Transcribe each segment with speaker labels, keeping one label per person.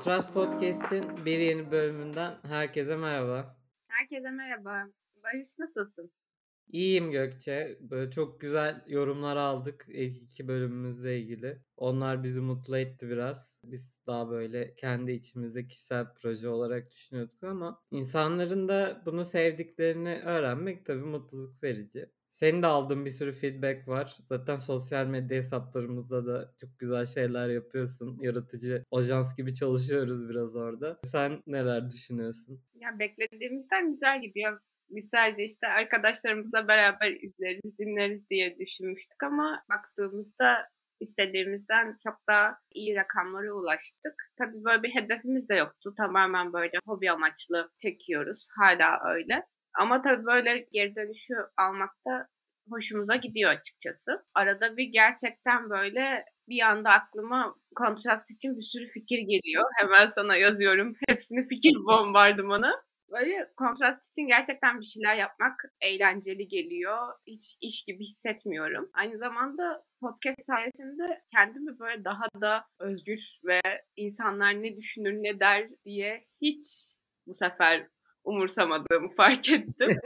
Speaker 1: Kontrast Podcast'in bir yeni bölümünden herkese merhaba.
Speaker 2: Herkese merhaba. Barış nasılsın?
Speaker 1: İyiyim Gökçe. Böyle çok güzel yorumlar aldık ilk iki bölümümüzle ilgili. Onlar bizi mutlu etti biraz. Biz daha böyle kendi içimizde kişisel proje olarak düşünüyorduk ama insanların da bunu sevdiklerini öğrenmek tabii mutluluk verici. Senin de aldığın bir sürü feedback var. Zaten sosyal medya hesaplarımızda da çok güzel şeyler yapıyorsun. Yaratıcı ajans gibi çalışıyoruz biraz orada. Sen neler düşünüyorsun?
Speaker 2: Ya beklediğimizden güzel gidiyor. Biz sadece işte arkadaşlarımızla beraber izleriz, dinleriz diye düşünmüştük ama baktığımızda istediğimizden çok daha iyi rakamlara ulaştık. Tabii böyle bir hedefimiz de yoktu. Tamamen böyle hobi amaçlı çekiyoruz. Hala öyle. Ama tabii böyle geri dönüşü almakta hoşumuza gidiyor açıkçası. Arada bir gerçekten böyle bir anda aklıma kontrast için bir sürü fikir geliyor. Hemen sana yazıyorum. Hepsini fikir bombardımanı. Böyle kontrast için gerçekten bir şeyler yapmak eğlenceli geliyor. Hiç iş gibi hissetmiyorum. Aynı zamanda podcast sayesinde kendimi böyle daha da özgür ve insanlar ne düşünür ne der diye hiç bu sefer umursamadığımı fark ettim.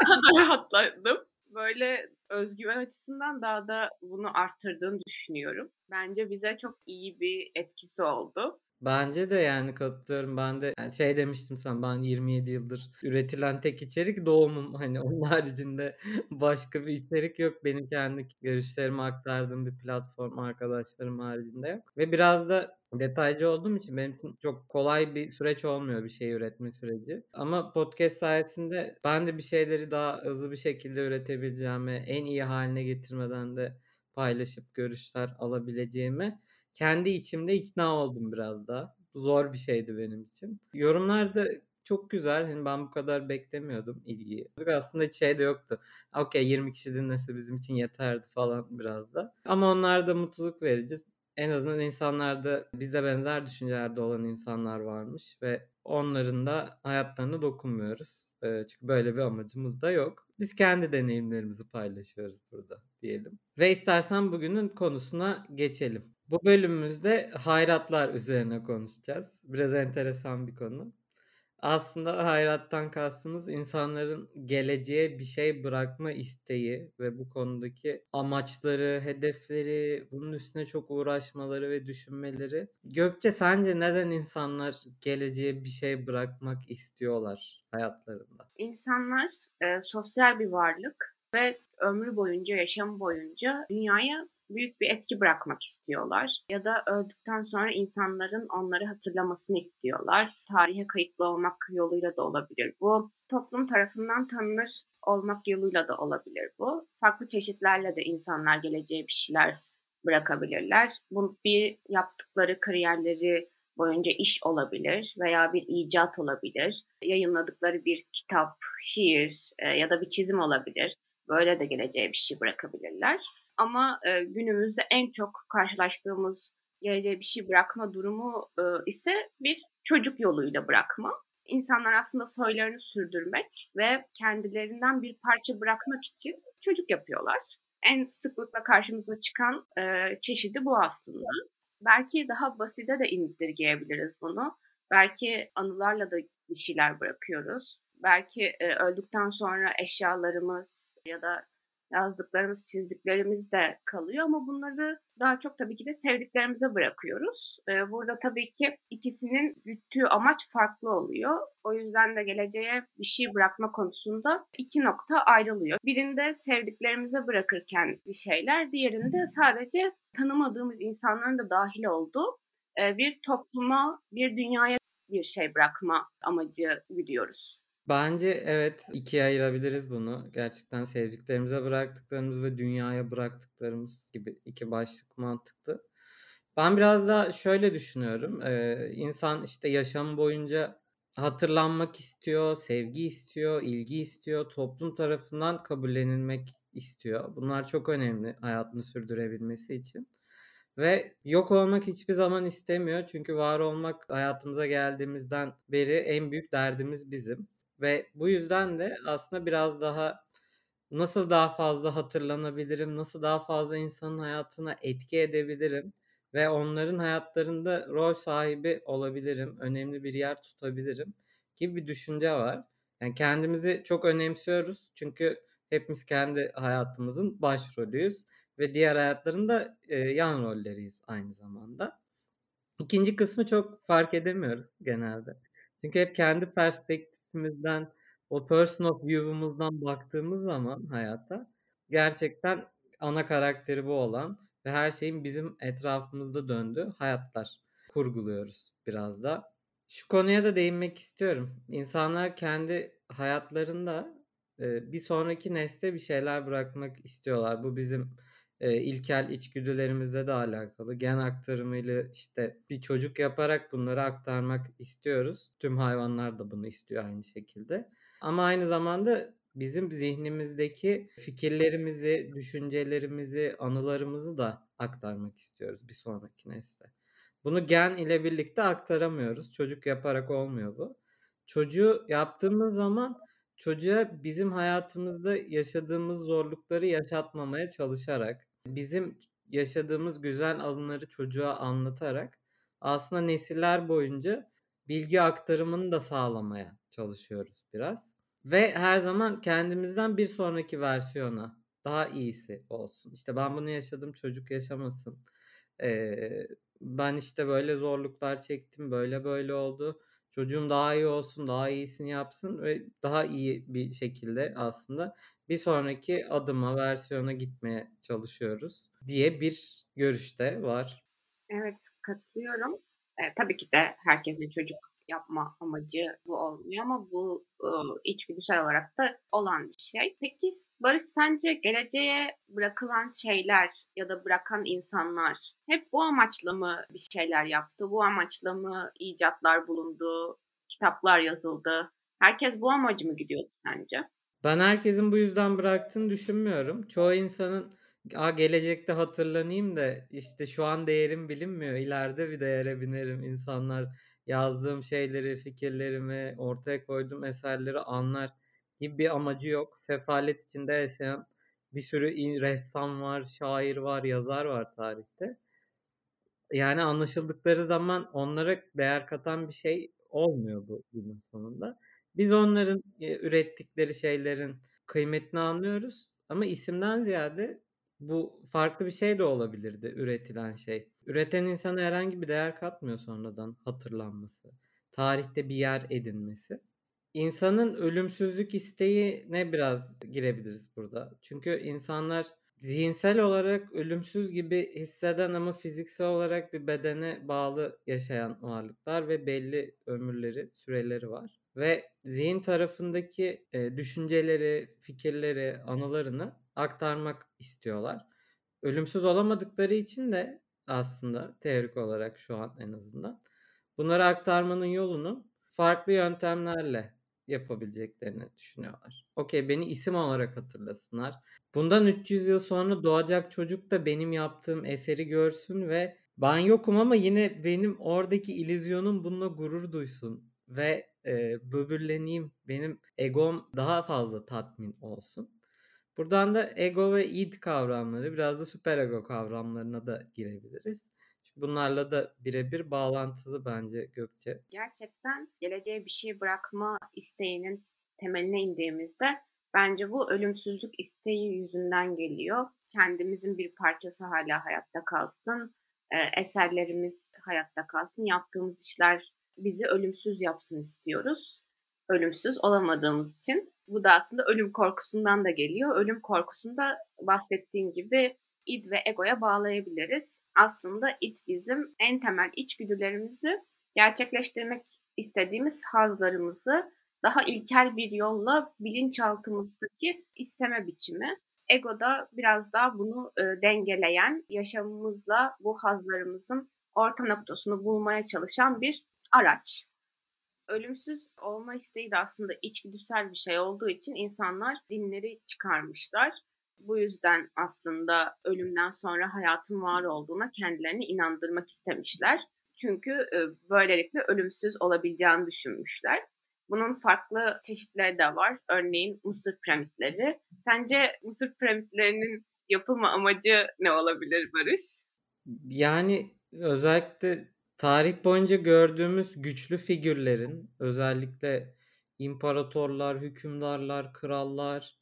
Speaker 2: daha da rahatladım. Böyle özgüven açısından daha da bunu arttırdığını düşünüyorum. Bence bize çok iyi bir etkisi oldu.
Speaker 1: Bence de yani katılıyorum. Ben de yani şey demiştim sana ben 27 yıldır üretilen tek içerik doğumum. Hani onun haricinde başka bir içerik yok. Benim kendi görüşlerimi aktardığım bir platform arkadaşlarım haricinde yok. Ve biraz da detaycı olduğum için benim için çok kolay bir süreç olmuyor bir şey üretme süreci. Ama podcast sayesinde ben de bir şeyleri daha hızlı bir şekilde üretebileceğimi, en iyi haline getirmeden de paylaşıp görüşler alabileceğimi kendi içimde ikna oldum biraz daha. Zor bir şeydi benim için. Yorumlar da çok güzel. Yani ben bu kadar beklemiyordum ilgiyi. Aslında hiç şey de yoktu. Okey 20 kişi dinlese bizim için yeterdi falan biraz da. Ama onlar da mutluluk verici. En azından insanlarda bize benzer düşüncelerde olan insanlar varmış ve onların da hayatlarına dokunmuyoruz. Çünkü böyle bir amacımız da yok. Biz kendi deneyimlerimizi paylaşıyoruz burada diyelim. Ve istersen bugünün konusuna geçelim. Bu bölümümüzde hayratlar üzerine konuşacağız. Biraz enteresan bir konu. Aslında hayrattan kastımız insanların geleceğe bir şey bırakma isteği ve bu konudaki amaçları, hedefleri, bunun üstüne çok uğraşmaları ve düşünmeleri. Gökçe sence neden insanlar geleceğe bir şey bırakmak istiyorlar hayatlarında?
Speaker 2: İnsanlar e, sosyal bir varlık ve ömrü boyunca, yaşam boyunca dünyaya büyük bir etki bırakmak istiyorlar. Ya da öldükten sonra insanların onları hatırlamasını istiyorlar. Tarihe kayıtlı olmak yoluyla da olabilir bu. Toplum tarafından tanınır olmak yoluyla da olabilir bu. Farklı çeşitlerle de insanlar geleceğe bir şeyler bırakabilirler. Bu bir yaptıkları kariyerleri boyunca iş olabilir veya bir icat olabilir. Yayınladıkları bir kitap, şiir e, ya da bir çizim olabilir. Böyle de geleceğe bir şey bırakabilirler. Ama e, günümüzde en çok karşılaştığımız geleceğe bir şey bırakma durumu e, ise bir çocuk yoluyla bırakma. İnsanlar aslında soylarını sürdürmek ve kendilerinden bir parça bırakmak için çocuk yapıyorlar. En sıklıkla karşımıza çıkan e, çeşidi bu aslında. Belki daha basite de indirgeyebiliriz bunu. Belki anılarla da bir şeyler bırakıyoruz. Belki e, öldükten sonra eşyalarımız ya da yazdıklarımız, çizdiklerimiz de kalıyor ama bunları daha çok tabii ki de sevdiklerimize bırakıyoruz. Ee, burada tabii ki ikisinin güttüğü amaç farklı oluyor. O yüzden de geleceğe bir şey bırakma konusunda iki nokta ayrılıyor. Birinde sevdiklerimize bırakırken bir şeyler, diğerinde sadece tanımadığımız insanların da dahil olduğu e, bir topluma, bir dünyaya bir şey bırakma amacı gidiyoruz.
Speaker 1: Bence evet ikiye ayırabiliriz bunu. Gerçekten sevdiklerimize bıraktıklarımız ve dünyaya bıraktıklarımız gibi iki başlık mantıklı. Ben biraz da şöyle düşünüyorum. Ee, insan işte yaşam boyunca hatırlanmak istiyor, sevgi istiyor, ilgi istiyor, toplum tarafından kabullenilmek istiyor. Bunlar çok önemli hayatını sürdürebilmesi için. Ve yok olmak hiçbir zaman istemiyor. Çünkü var olmak hayatımıza geldiğimizden beri en büyük derdimiz bizim. Ve bu yüzden de aslında biraz daha nasıl daha fazla hatırlanabilirim, nasıl daha fazla insanın hayatına etki edebilirim ve onların hayatlarında rol sahibi olabilirim, önemli bir yer tutabilirim gibi bir düşünce var. Yani kendimizi çok önemsiyoruz çünkü hepimiz kendi hayatımızın başrolüyüz ve diğer hayatların da, eee, yan rolleriyiz aynı zamanda. İkinci kısmı çok fark edemiyoruz genelde. Çünkü hep kendi perspektifimizden, o person of view'umuzdan baktığımız zaman hayata gerçekten ana karakteri bu olan ve her şeyin bizim etrafımızda döndüğü hayatlar kurguluyoruz biraz da. Şu konuya da değinmek istiyorum. İnsanlar kendi hayatlarında, bir sonraki nesle bir şeyler bırakmak istiyorlar. Bu bizim, eee, ilkel içgüdülerimizle de alakalı. Gen aktarımıyla, işte, bir çocuk yaparak bunları aktarmak istiyoruz. Tüm hayvanlar da bunu istiyor aynı şekilde. Ama aynı zamanda bizim zihnimizdeki fikirlerimizi, düşüncelerimizi, anılarımızı da aktarmak istiyoruz bir sonraki nesle. Bunu gen ile birlikte aktaramıyoruz. Çocuk yaparak olmuyor bu. Çocuğu yaptığımız zaman çocuğa bizim hayatımızda yaşadığımız zorlukları yaşatmamaya çalışarak, bizim yaşadığımız güzel anıları çocuğa anlatarak aslında nesiller boyunca bilgi aktarımını da sağlamaya çalışıyoruz biraz ve her zaman kendimizden bir sonraki versiyona, daha iyisi olsun. İşte, ben bunu yaşadım, çocuk yaşamasın. Eee, ben, işte, böyle zorluklar çektim, böyle böyle oldu. Çocuğum daha iyi olsun, daha iyisini yapsın ve daha iyi bir şekilde aslında bir sonraki adıma, versiyona gitmeye çalışıyoruz diye bir görüş de var.
Speaker 2: Evet, katılıyorum. Eee, tabii ki de herkesin çocuk yapma amacı bu olmuyor ama bu, ııı, içgüdüsel olarak da olan bir şey. Peki Barış sence geleceğe bırakılan şeyler ya da bırakan insanlar hep bu amaçla mı bir şeyler yaptı? Bu amaçla mı icatlar bulundu, kitaplar yazıldı? Herkes bu amacı mı gidiyordu sence?
Speaker 1: Ben herkesin bu yüzden bıraktığını düşünmüyorum. Çoğu insanın "A, gelecekte hatırlanayım da, işte, şu an değerim bilinmiyor, ileride bir değere binerim, insanlar yazdığım şeyleri, fikirlerimi, ortaya koyduğum eserleri anlar." gibi bir amacı yok. Sefalet içinde yaşayan bir sürü ressam var, şair var, yazar var tarihte. Yani anlaşıldıkları zaman onlara değer katan bir şey olmuyor bu günün sonunda. Biz onların, eee, ürettikleri şeylerin kıymetini anlıyoruz ama isimden ziyade bu farklı bir şey de olabilirdi üretilen şey. Üreten insana herhangi bir değer katmıyor sonradan hatırlanması, tarihte bir yer edinmesi. İnsanın ölümsüzlük isteğine biraz girebiliriz burada. Çünkü insanlar zihinsel olarak ölümsüz gibi hisseden ama fiziksel olarak bir bedene bağlı yaşayan varlıklar ve belli ömürleri, süreleri var ve zihin tarafındaki, düşünceleri, fikirleri, anılarını aktarmak istiyorlar. Ölümsüz olamadıkları için de aslında teorik olarak şu an en azından bunları aktarmanın yolunu farklı yöntemlerle yapabileceklerini düşünüyorlar. Okay, beni isim olarak hatırlasınlar. Bundan 300 yıl sonra doğacak çocuk da benim yaptığım eseri görsün ve ben yokum ama yine benim oradaki illüzyonum bununla gurur duysun ve, eee, böbürleneyim, benim egom daha fazla tatmin olsun. Buradan da ego ve id kavramları, biraz da süperego kavramlarına da girebiliriz. Bunlarla da birebir bağlantılı bence Gökçe.
Speaker 2: Gerçekten geleceğe bir şey bırakma isteğinin temeline indiğimizde bence bu ölümsüzlük isteği yüzünden geliyor. Kendimizin bir parçası hala hayatta kalsın, eee, eserlerimiz hayatta kalsın, yaptığımız işler bizi ölümsüz yapsın istiyoruz. Ölümsüz olamadığımız için. Bu da aslında ölüm korkusundan da geliyor. Ölüm korkusunu da bahsettiğin gibi id ve egoya bağlayabiliriz. Aslında id bizim en temel içgüdülerimizi gerçekleştirmek istediğimiz hazlarımızı daha ilkel bir yolla bilinçaltımızdaki isteme biçimi. Ego da biraz daha bunu e, dengeleyen, yaşamımızla bu hazlarımızın orta noktasını bulmaya çalışan bir araç. Ölümsüz olma isteği de aslında içgüdüsel bir şey olduğu için insanlar dinleri çıkarmışlar. Bu yüzden aslında ölümden sonra hayatın var olduğuna kendilerini inandırmak istemişler. Çünkü e, böylelikle ölümsüz olabileceğini düşünmüşler. Bunun farklı çeşitleri de var. Örneğin Mısır piramitleri. Sence Mısır piramitlerinin yapılma amacı ne olabilir Barış?
Speaker 1: Yani özellikle tarih boyunca gördüğümüz güçlü figürlerin, özellikle imparatorlar, hükümdarlar, krallar,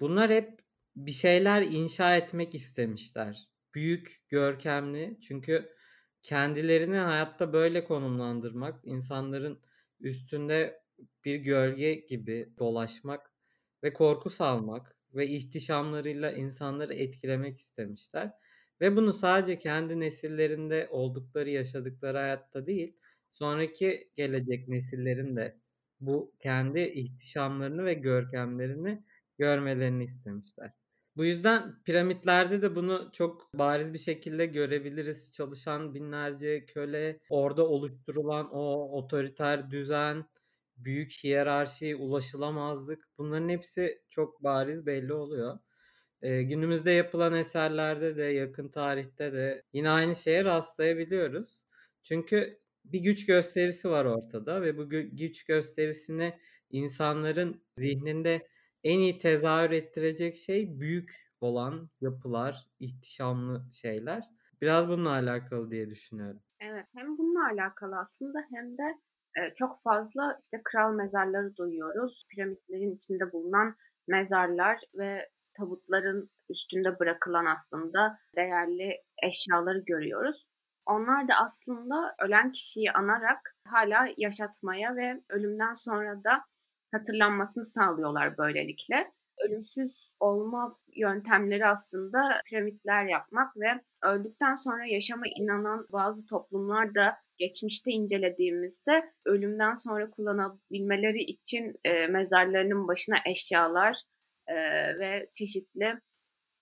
Speaker 1: bunlar hep bir şeyler inşa etmek istemişler. Büyük, görkemli çünkü kendilerini hayatta böyle konumlandırmak, insanların üstünde bir gölge gibi dolaşmak ve korku salmak ve ihtişamlarıyla insanları etkilemek istemişler. Ve bunu sadece kendi nesillerinde oldukları, yaşadıkları hayatta değil, sonraki gelecek nesillerin de bu kendi ihtişamlarını ve görkemlerini görmelerini istemişler. Bu yüzden piramitlerde de bunu çok bariz bir şekilde görebiliriz. Çalışan binlerce köle, orada oluşturulan o otoriter düzen, büyük hiyerarşi, ulaşılamazlık bunların hepsi çok bariz belli oluyor. Eee, günümüzde yapılan eserlerde de yakın tarihte de yine aynı şeye rastlayabiliyoruz. Çünkü bir güç gösterisi var ortada ve bu gü güç gösterisini insanların zihninde en iyi tezahür ettirecek şey büyük olan yapılar, ihtişamlı şeyler. Biraz bununla alakalı diye düşünüyorum.
Speaker 2: Evet, hem bununla alakalı aslında hem de, eee, çok fazla, işte, kral mezarları duyuyoruz. Piramitlerin içinde bulunan mezarlar ve tabutların üstünde bırakılan aslında değerli eşyaları görüyoruz. Onlar da aslında ölen kişiyi anarak hâlâ yaşatmaya ve ölümden sonra da hatırlanmasını sağlıyorlar böylelikle. Ölümsüz olma yöntemleri aslında piramitler yapmak ve öldükten sonra yaşama inanan bazı toplumlar da geçmişte incelediğimizde ölümden sonra kullanabilmeleri için, eee, mezarlarının başına eşyalar, eee, ve çeşitli,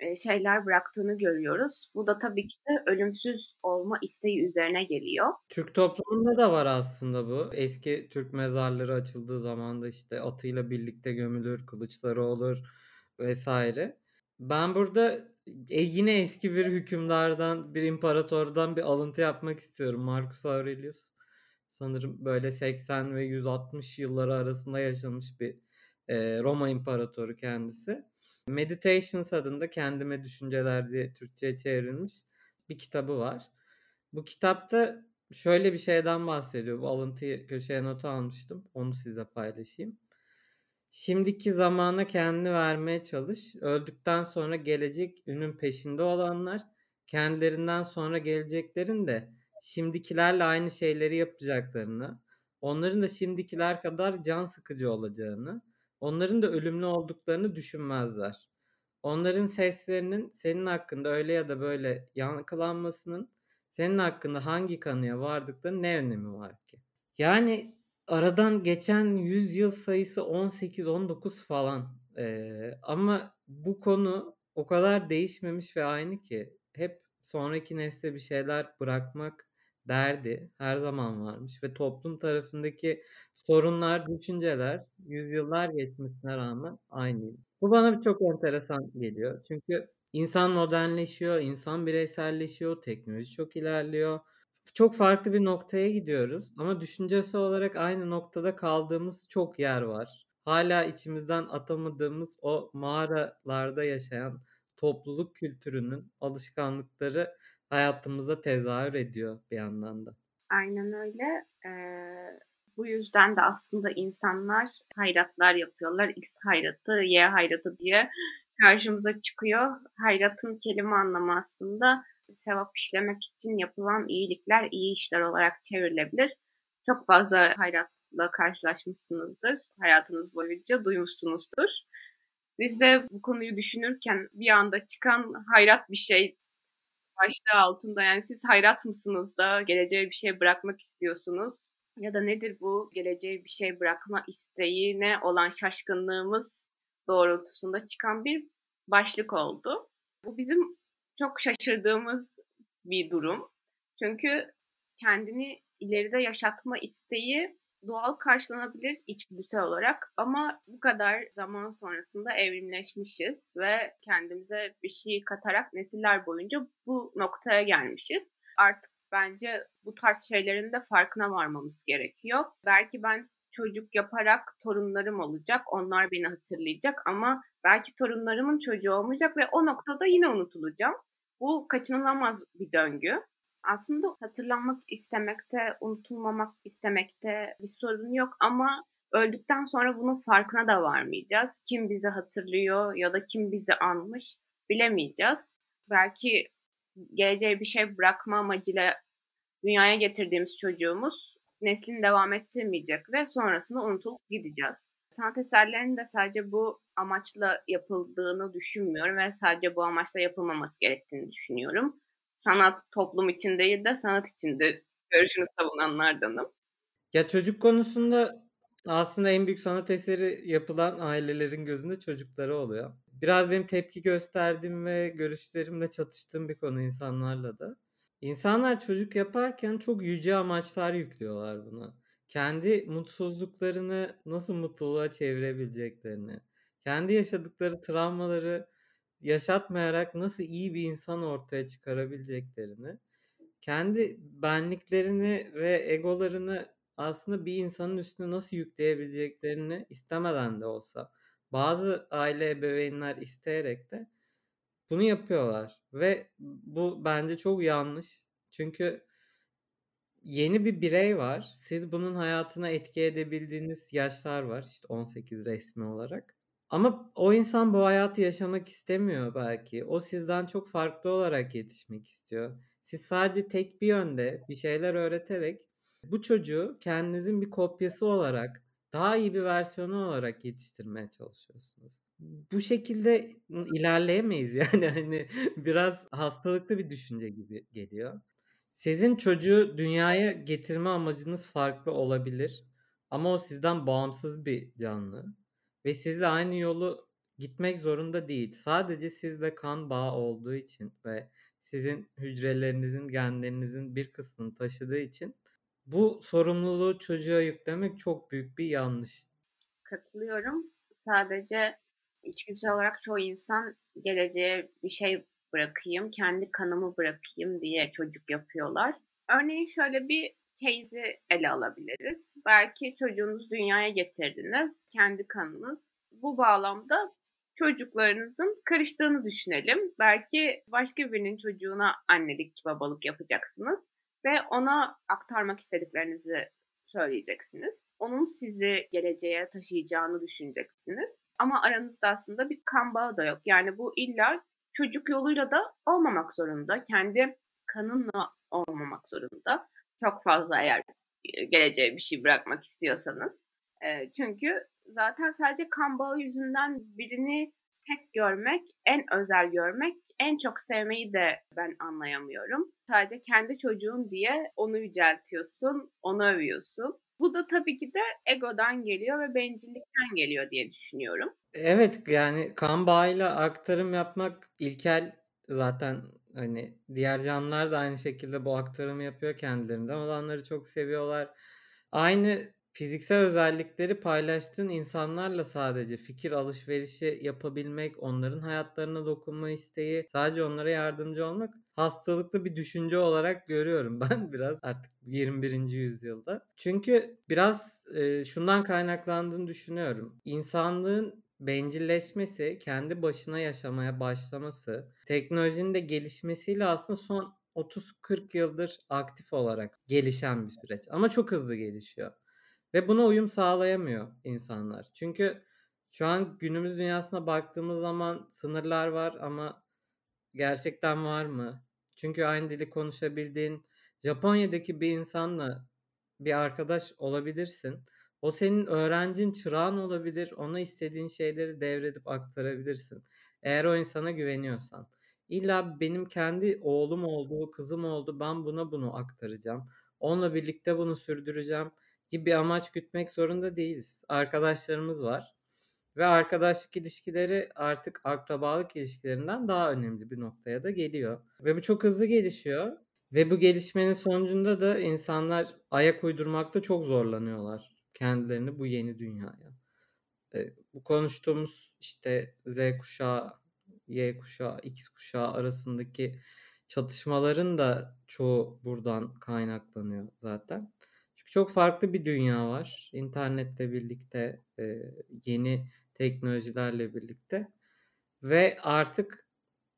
Speaker 2: eee, şeyler bıraktığını görüyoruz. Bu da tabii ki de ölümsüz olma isteği üzerine geliyor.
Speaker 1: Türk toplumunda da var aslında bu. Eski Türk mezarları açıldığı zaman da, işte, atıyla birlikte gömülür, kılıçları olur vs. Ben burada, eee, yine eski bir hükümdardan, bir imparatordan bir alıntı yapmak istiyorum. Marcus Aurelius sanırım böyle 80 ve 160 yılları arasında yaşamış bir, eee, Roma imparatoru kendisi. Meditations adında Kendime Düşünceler diye Türkçeye çevrilmiş bir kitabı var. Bu kitapta şöyle bir şeyden bahsediyor. Bu alıntıyı köşeye not almıştım. Onu size paylaşayım. Şimdiki zamana kendini vermeye çalış. Öldükten sonra gelecek ünün peşinde olanlar, kendilerinden sonra geleceklerin de şimdikilerle aynı şeyleri yapacaklarını, onların da şimdikiler kadar can sıkıcı olacağını, onların da ölümlü olduklarını düşünmezler. Onların seslerinin senin hakkında öyle ya da böyle yankılanmasının senin hakkında hangi kanıya vardıklarının ne önemi var ki? Yani aradan geçen 100 yıl sayısı 18-19 falan, eee, ama bu konu o kadar değişmemiş ve aynı ki. Hep sonraki nesle bir şeyler bırakmak derdi her zaman varmış ve toplum tarafındaki sorunlar, düşünceler yüzyıllar geçmesine rağmen aynıymış. Bu bana çok enteresan geliyor. Çünkü insan modernleşiyor, insan bireyselleşiyor, teknoloji çok ilerliyor. Çok farklı bir noktaya gidiyoruz ama düşüncesel olarak aynı noktada kaldığımız çok yer var. Hâlâ içimizden atamadığımız o mağaralarda yaşayan topluluk kültürünün alışkanlıkları hayatımıza tezahür ediyor bir yandan da.
Speaker 2: Aynen öyle. Eee, bu yüzden de aslında insanlar hayratlar yapıyorlar. X hayratı, Y hayratı diye karşımıza çıkıyor. Hayratın kelime anlamı aslında sevap işlemek için yapılan iyilikler, iyi işler olarak çevrilebilir. Çok fazla hayratla karşılaşmışsınızdır hayatınız boyunca, duymuşsunuzdur. Biz de bu konuyu düşünürken bir anda çıkan hayrat bir şey başlığı altında, yani siz hayrat mısınız da geleceğe bir şey bırakmak istiyorsunuz ya da nedir bu geleceğe bir şey bırakma isteğine olan şaşkınlığımız doğrultusunda çıkan bir başlık oldu. Bu bizim çok şaşırdığımız bir durum. Çünkü kendini ileride yaşatma isteği doğal karşılanabilir içgüdüsel olarak ama bu kadar zaman sonrasında evrimleşmişiz ve kendimize bir şey katarak nesiller boyunca bu noktaya gelmişiz. Artık bence bu tarz şeylerin de farkına varmamız gerekiyor. Belki ben çocuk yaparak torunlarım olacak, onlar beni hatırlayacak ama belki torunlarımın çocuğu olmayacak ve o noktada yine unutulacağım. Bu kaçınılamaz bir döngü. Aslında hatırlanmak istemekte, unutulmamak istemekte bir sorun yok ama öldükten sonra bunun farkına da varmayacağız. Kim bizi hatırlıyor ya da kim bizi anmış bilemeyeceğiz. Belki geleceğe bir şey bırakma amacıyla dünyaya getirdiğimiz çocuğumuz neslini devam ettirmeyecek ve sonrasını unutulup gideceğiz. Sanat eserlerinin de sadece bu amaçla yapıldığını düşünmüyorum ve sadece bu amaçla yapılmaması gerektiğini düşünüyorum. Sanat toplum için değil de sanat içindir görüşünü savunanlardanım.
Speaker 1: Ya çocuk konusunda aslında en büyük sanat eseri yapılan ailelerin gözünde çocukları oluyor. Biraz benim tepki gösterdiğim ve görüşlerimle çatıştığım bir konu insanlarla da. İnsanlar çocuk yaparken çok yüce amaçlar yüklüyorlar buna. Kendi mutsuzluklarını nasıl mutluluğa çevirebileceklerini, kendi yaşadıkları travmaları yaşatmayarak nasıl iyi bir insan ortaya çıkarabileceklerini, kendi benliklerini ve egolarını aslında bir insanın üstüne nasıl yükleyebileceklerini istemeden de olsa bazı aile ebeveynler isteyerek de bunu yapıyorlar ve bu bence çok yanlış. Çünkü yeni bir birey var. Siz bunun hayatına etki edebildiğiniz yaşlar var. İşte 18 resmi olarak. Ama o insan bu hayatı yaşamak istemiyor belki. O sizden çok farklı olarak yetişmek istiyor. Siz sadece tek bir yönde bir şeyler öğreterek bu çocuğu kendinizin bir kopyası olarak, daha iyi bir versiyonu olarak yetiştirmeye çalışıyorsunuz. Bu şekilde ilerleyemeyiz yani hani biraz hastalıklı bir düşünce gibi geliyor. Sizin çocuğu dünyaya getirme amacınız farklı olabilir ama o sizden bağımsız bir canlı ve sizle aynı yolu gitmek zorunda değil. Sadece sizle kan bağı olduğu için ve sizin hücrelerinizin, genlerinizin bir kısmını taşıdığı için bu sorumluluğu çocuğa yüklemek çok büyük bir yanlış.
Speaker 2: Katılıyorum. Sadece içgüdüsel olarak çoğu insan geleceğe bir şey bırakayım, kendi kanımı bırakayım diye çocuk yapıyorlar. Örneğin şöyle bir case'i ele alabiliriz. Belki çocuğunuz dünyaya getirdiniz, kendi kanınız. Bu bağlamda çocuklarınızın karıştığını düşünelim. Belki başka birinin çocuğuna annelik, babalık yapacaksınız ve ona aktarmak istediklerinizi söyleyeceksiniz. Onun sizi geleceğe taşıyacağını düşüneceksiniz. Ama aranızda aslında bir kan bağı da yok. Yani bu illa çocuk yoluyla da olmamak zorunda. Kendi kanınla olmamak zorunda. Çok fazla eğer geleceğe bir şey bırakmak istiyorsanız. çünkü zaten sadece kan bağı yüzünden birini tek görmek, en özel görmek, en çok sevmeyi de ben anlayamıyorum. Sadece kendi çocuğun diye onu yüceltiyorsun, onu övüyorsun. Bu da tabii ki de egodan geliyor ve bencillikten geliyor diye düşünüyorum.
Speaker 1: Evet yani kan bağıyla aktarım yapmak ilkel zaten hani diğer canlılar da aynı şekilde bu aktarımı yapıyor kendilerinden. Olanları çok seviyorlar. Aynı fiziksel özellikleri paylaştığın insanlarla sadece fikir alışverişi yapabilmek, onların hayatlarına dokunma isteği, sadece onlara yardımcı olmak hastalıklı bir düşünce olarak görüyorum ben biraz artık 21. yüzyılda. Çünkü biraz e, şundan kaynaklandığını düşünüyorum. İnsanlığın bencilleşmesi, kendi başına yaşamaya başlaması, teknolojinin de gelişmesiyle aslında son 30-40 yıldır aktif olarak gelişen bir süreç. Ama çok hızlı gelişiyor. Ve buna uyum sağlayamıyor insanlar. Çünkü şu an günümüz dünyasına baktığımız zaman sınırlar var ama gerçekten var mı? Çünkü aynı dili konuşabildiğin Japonya'daki bir insanla bir arkadaş olabilirsin. O senin öğrencin, çırağın olabilir. Ona istediğin şeyleri devredip aktarabilirsin. Eğer o insana güveniyorsan. İlla benim kendi oğlum oldu, kızım oldu. Ben buna bunu aktaracağım. Onunla birlikte bunu sürdüreceğim gibi bir amaç gütmek zorunda değiliz. Arkadaşlarımız var ve arkadaşlık ilişkileri artık akrabalık ilişkilerinden daha önemli bir noktaya da geliyor. Ve bu çok hızlı gelişiyor. Ve bu gelişmenin sonucunda da insanlar ayak uydurmakta çok zorlanıyorlar kendilerini bu yeni dünyaya. E, bu konuştuğumuz işte Z kuşağı, Y kuşağı, X kuşağı arasındaki çatışmaların da çoğu buradan kaynaklanıyor zaten. Çünkü çok farklı bir dünya var. İnternetle birlikte, e, yeni teknolojilerle birlikte ve artık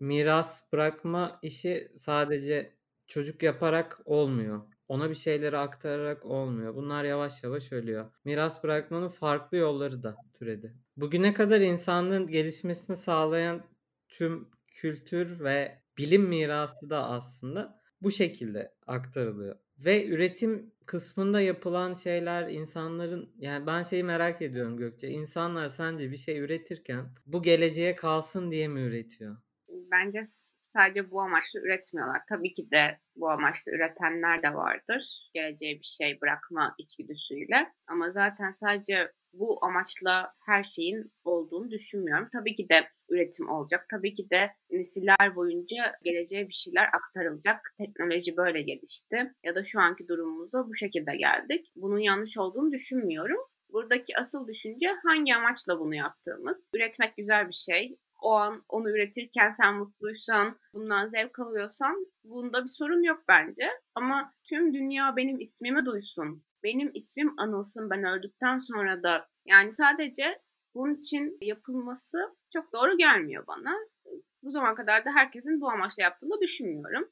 Speaker 1: miras bırakma işi sadece çocuk yaparak olmuyor. Ona bir şeyleri aktararak olmuyor. Bunlar yavaş yavaş ölüyor. Miras bırakmanın farklı yolları da türedi. Bugüne kadar insanlığın gelişmesini sağlayan tüm kültür ve bilim mirası da aslında bu şekilde aktarılıyor. Ve üretim kısmında yapılan şeyler insanların yani ben şeyi merak ediyorum Gökçe. İnsanlar sence bir şey üretirken bu geleceğe kalsın diye mi üretiyor?
Speaker 2: Bence sadece bu amaçla üretmiyorlar. Tabii ki de bu amaçla üretenler de vardır. Geleceğe bir şey bırakma içgüdüsüyle. Ama zaten sadece bu amaçla her şeyin olduğunu düşünmüyorum. Tabii ki de üretim olacak. Tabii ki de nesiller boyunca geleceğe bir şeyler aktarılacak. Teknoloji böyle gelişti ya da şu anki durumumuza bu şekilde geldik. Bunun yanlış olduğunu düşünmüyorum. Buradaki asıl düşünce hangi amaçla bunu yaptığımız. Üretmek güzel bir şey o an onu üretirken sen mutluysan, bundan zevk alıyorsan bunda bir sorun yok bence. Ama tüm dünya benim ismimi duysun, benim ismim anılsın ben öldükten sonra da yani sadece bunun için yapılması çok doğru gelmiyor bana. Bu zaman kadar da herkesin bu amaçla yaptığını düşünmüyorum.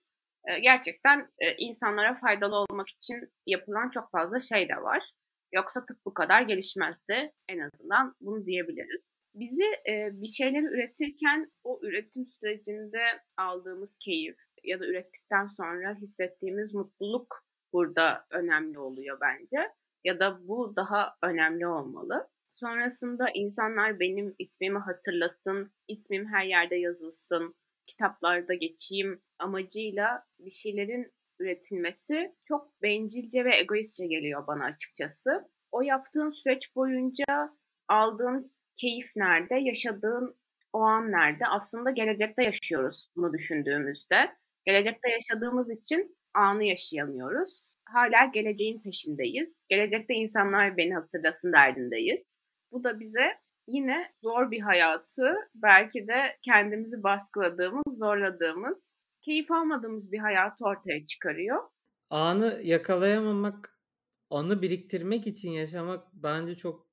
Speaker 2: Gerçekten insanlara faydalı olmak için yapılan çok fazla şey de var. Yoksa tıp bu kadar gelişmezdi. En azından bunu diyebiliriz bizi e, bir şeyleri üretirken o üretim sürecinde aldığımız keyif ya da ürettikten sonra hissettiğimiz mutluluk burada önemli oluyor bence. Ya da bu daha önemli olmalı. Sonrasında insanlar benim ismimi hatırlasın, ismim her yerde yazılsın, kitaplarda geçeyim amacıyla bir şeylerin üretilmesi çok bencilce ve egoistçe geliyor bana açıkçası. O yaptığın süreç boyunca aldığın keyif nerede, yaşadığın o an nerede? Aslında gelecekte yaşıyoruz bunu düşündüğümüzde. Gelecekte yaşadığımız için anı yaşayamıyoruz. Hala geleceğin peşindeyiz. Gelecekte insanlar beni hatırlasın derdindeyiz. Bu da bize yine zor bir hayatı, belki de kendimizi baskıladığımız, zorladığımız, keyif almadığımız bir hayatı ortaya çıkarıyor.
Speaker 1: Anı yakalayamamak, anı biriktirmek için yaşamak bence çok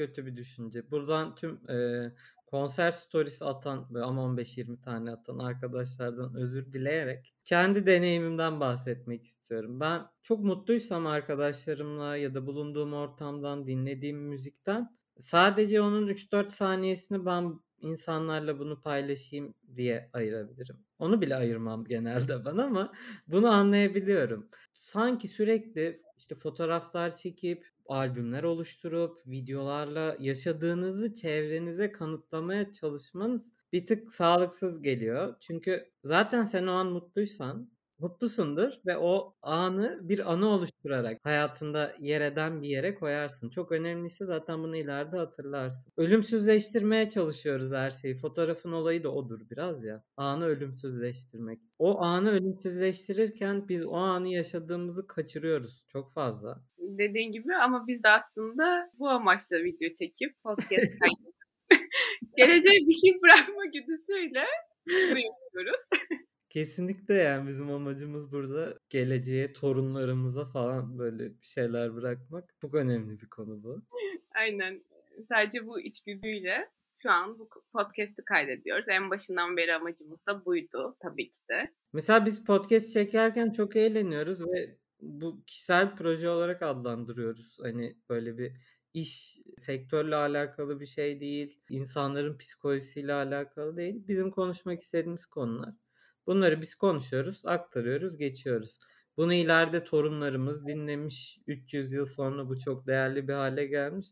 Speaker 1: kötü bir düşünce. Buradan tüm e, konser stories atan ama 15-20 tane atan arkadaşlardan özür dileyerek kendi deneyimimden bahsetmek istiyorum. Ben çok mutluysam arkadaşlarımla ya da bulunduğum ortamdan dinlediğim müzikten sadece onun 3-4 saniyesini ben insanlarla bunu paylaşayım diye ayırabilirim. Onu bile ayırmam genelde ben ama bunu anlayabiliyorum. Sanki sürekli işte fotoğraflar çekip, albümler oluşturup, videolarla yaşadığınızı çevrenize kanıtlamaya çalışmanız bir tık sağlıksız geliyor. Çünkü zaten sen o an mutluysan mutlusundur ve o anı bir anı oluşturarak hayatında yer eden bir yere koyarsın. Çok önemlisi zaten bunu ileride hatırlarsın. Ölümsüzleştirmeye çalışıyoruz her şeyi. Fotoğrafın olayı da odur biraz ya. Anı ölümsüzleştirmek. O anı ölümsüzleştirirken biz o anı yaşadığımızı kaçırıyoruz çok fazla.
Speaker 2: Dediğin gibi ama biz de aslında bu amaçla video çekip podcast geleceğe bir şey bırakma güdüsüyle bunu yapıyoruz.
Speaker 1: Kesinlikle yani bizim amacımız burada geleceğe, torunlarımıza falan böyle bir şeyler bırakmak. Çok önemli bir konu bu.
Speaker 2: Aynen. Sadece bu içgüdüyle şu an bu podcast'ı kaydediyoruz. En başından beri amacımız da buydu tabii ki de.
Speaker 1: Mesela biz podcast çekerken çok eğleniyoruz ve bu kişisel proje olarak adlandırıyoruz. Hani böyle bir iş sektörle alakalı bir şey değil, insanların psikolojisiyle alakalı değil. Bizim konuşmak istediğimiz konular. Bunları biz konuşuyoruz, aktarıyoruz, geçiyoruz. Bunu ileride torunlarımız dinlemiş, 300 yıl sonra bu çok değerli bir hale gelmiş.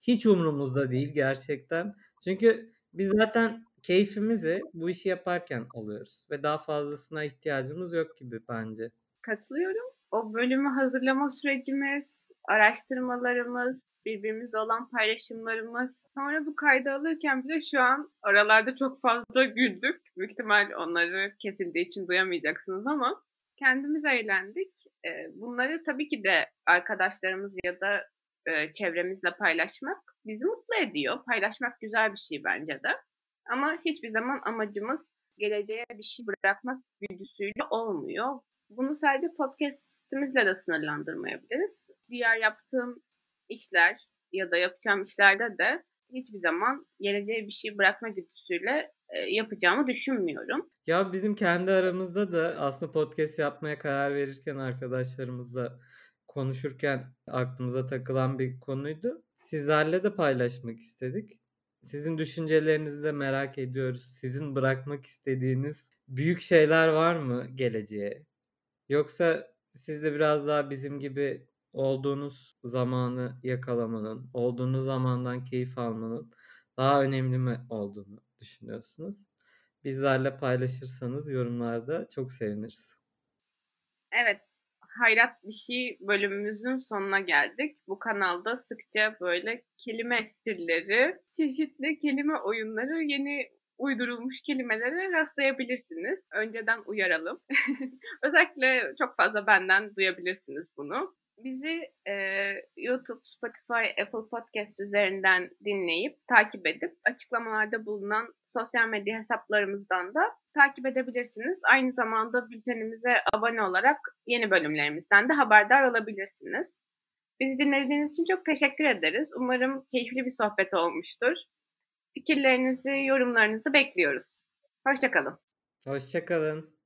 Speaker 1: Hiç umurumuzda değil gerçekten. Çünkü biz zaten keyfimizi bu işi yaparken alıyoruz ve daha fazlasına ihtiyacımız yok gibi bence.
Speaker 2: Katılıyorum. O bölümü hazırlama sürecimiz, araştırmalarımız, birbirimizle olan paylaşımlarımız. Sonra bu kaydı alırken bile şu an aralarda çok fazla güldük. Büyük ihtimal onları kesildiği için duyamayacaksınız ama kendimiz eğlendik. Bunları tabii ki de arkadaşlarımız ya da çevremizle paylaşmak bizi mutlu ediyor. Paylaşmak güzel bir şey bence de. Ama hiçbir zaman amacımız geleceğe bir şey bırakmak güdüsüyle olmuyor. Bunu sadece podcast'imizle de sınırlandırmayabiliriz. Diğer yaptığım işler ya da yapacağım işlerde de hiçbir zaman geleceğe bir şey bırakma güdüsüyle eee, yapacağımı düşünmüyorum.
Speaker 1: Ya, bizim kendi aramızda da aslında podcast yapmaya karar verirken arkadaşlarımızla konuşurken aklımıza takılan bir konuydu. Sizlerle de paylaşmak istedik. Sizin düşüncelerinizi de merak ediyoruz. Sizin bırakmak istediğiniz büyük şeyler var mı geleceğe? Yoksa siz de biraz daha bizim gibi olduğunuz zamanı yakalamanın, olduğunuz zamandan keyif almanın daha önemli mi olduğunu düşünüyorsunuz? Bizlerle paylaşırsanız yorumlarda çok seviniriz.
Speaker 2: Evet, hayrat bir şey bölümümüzün sonuna geldik. Bu kanalda sıkça böyle kelime esprileri, çeşitli kelime oyunları, yeni uydurulmuş kelimelere rastlayabilirsiniz. Önceden uyaralım. Özellikle çok fazla benden duyabilirsiniz bunu. Bizi e, YouTube, Spotify, Apple Podcast üzerinden dinleyip takip edip açıklamalarda bulunan sosyal medya hesaplarımızdan da takip edebilirsiniz. Aynı zamanda bültenimize abone olarak yeni bölümlerimizden de haberdar olabilirsiniz. Bizi dinlediğiniz için çok teşekkür ederiz. Umarım keyifli bir sohbet olmuştur. Fikirlerinizi, yorumlarınızı bekliyoruz. Hoşçakalın.
Speaker 1: Hoşça kalın.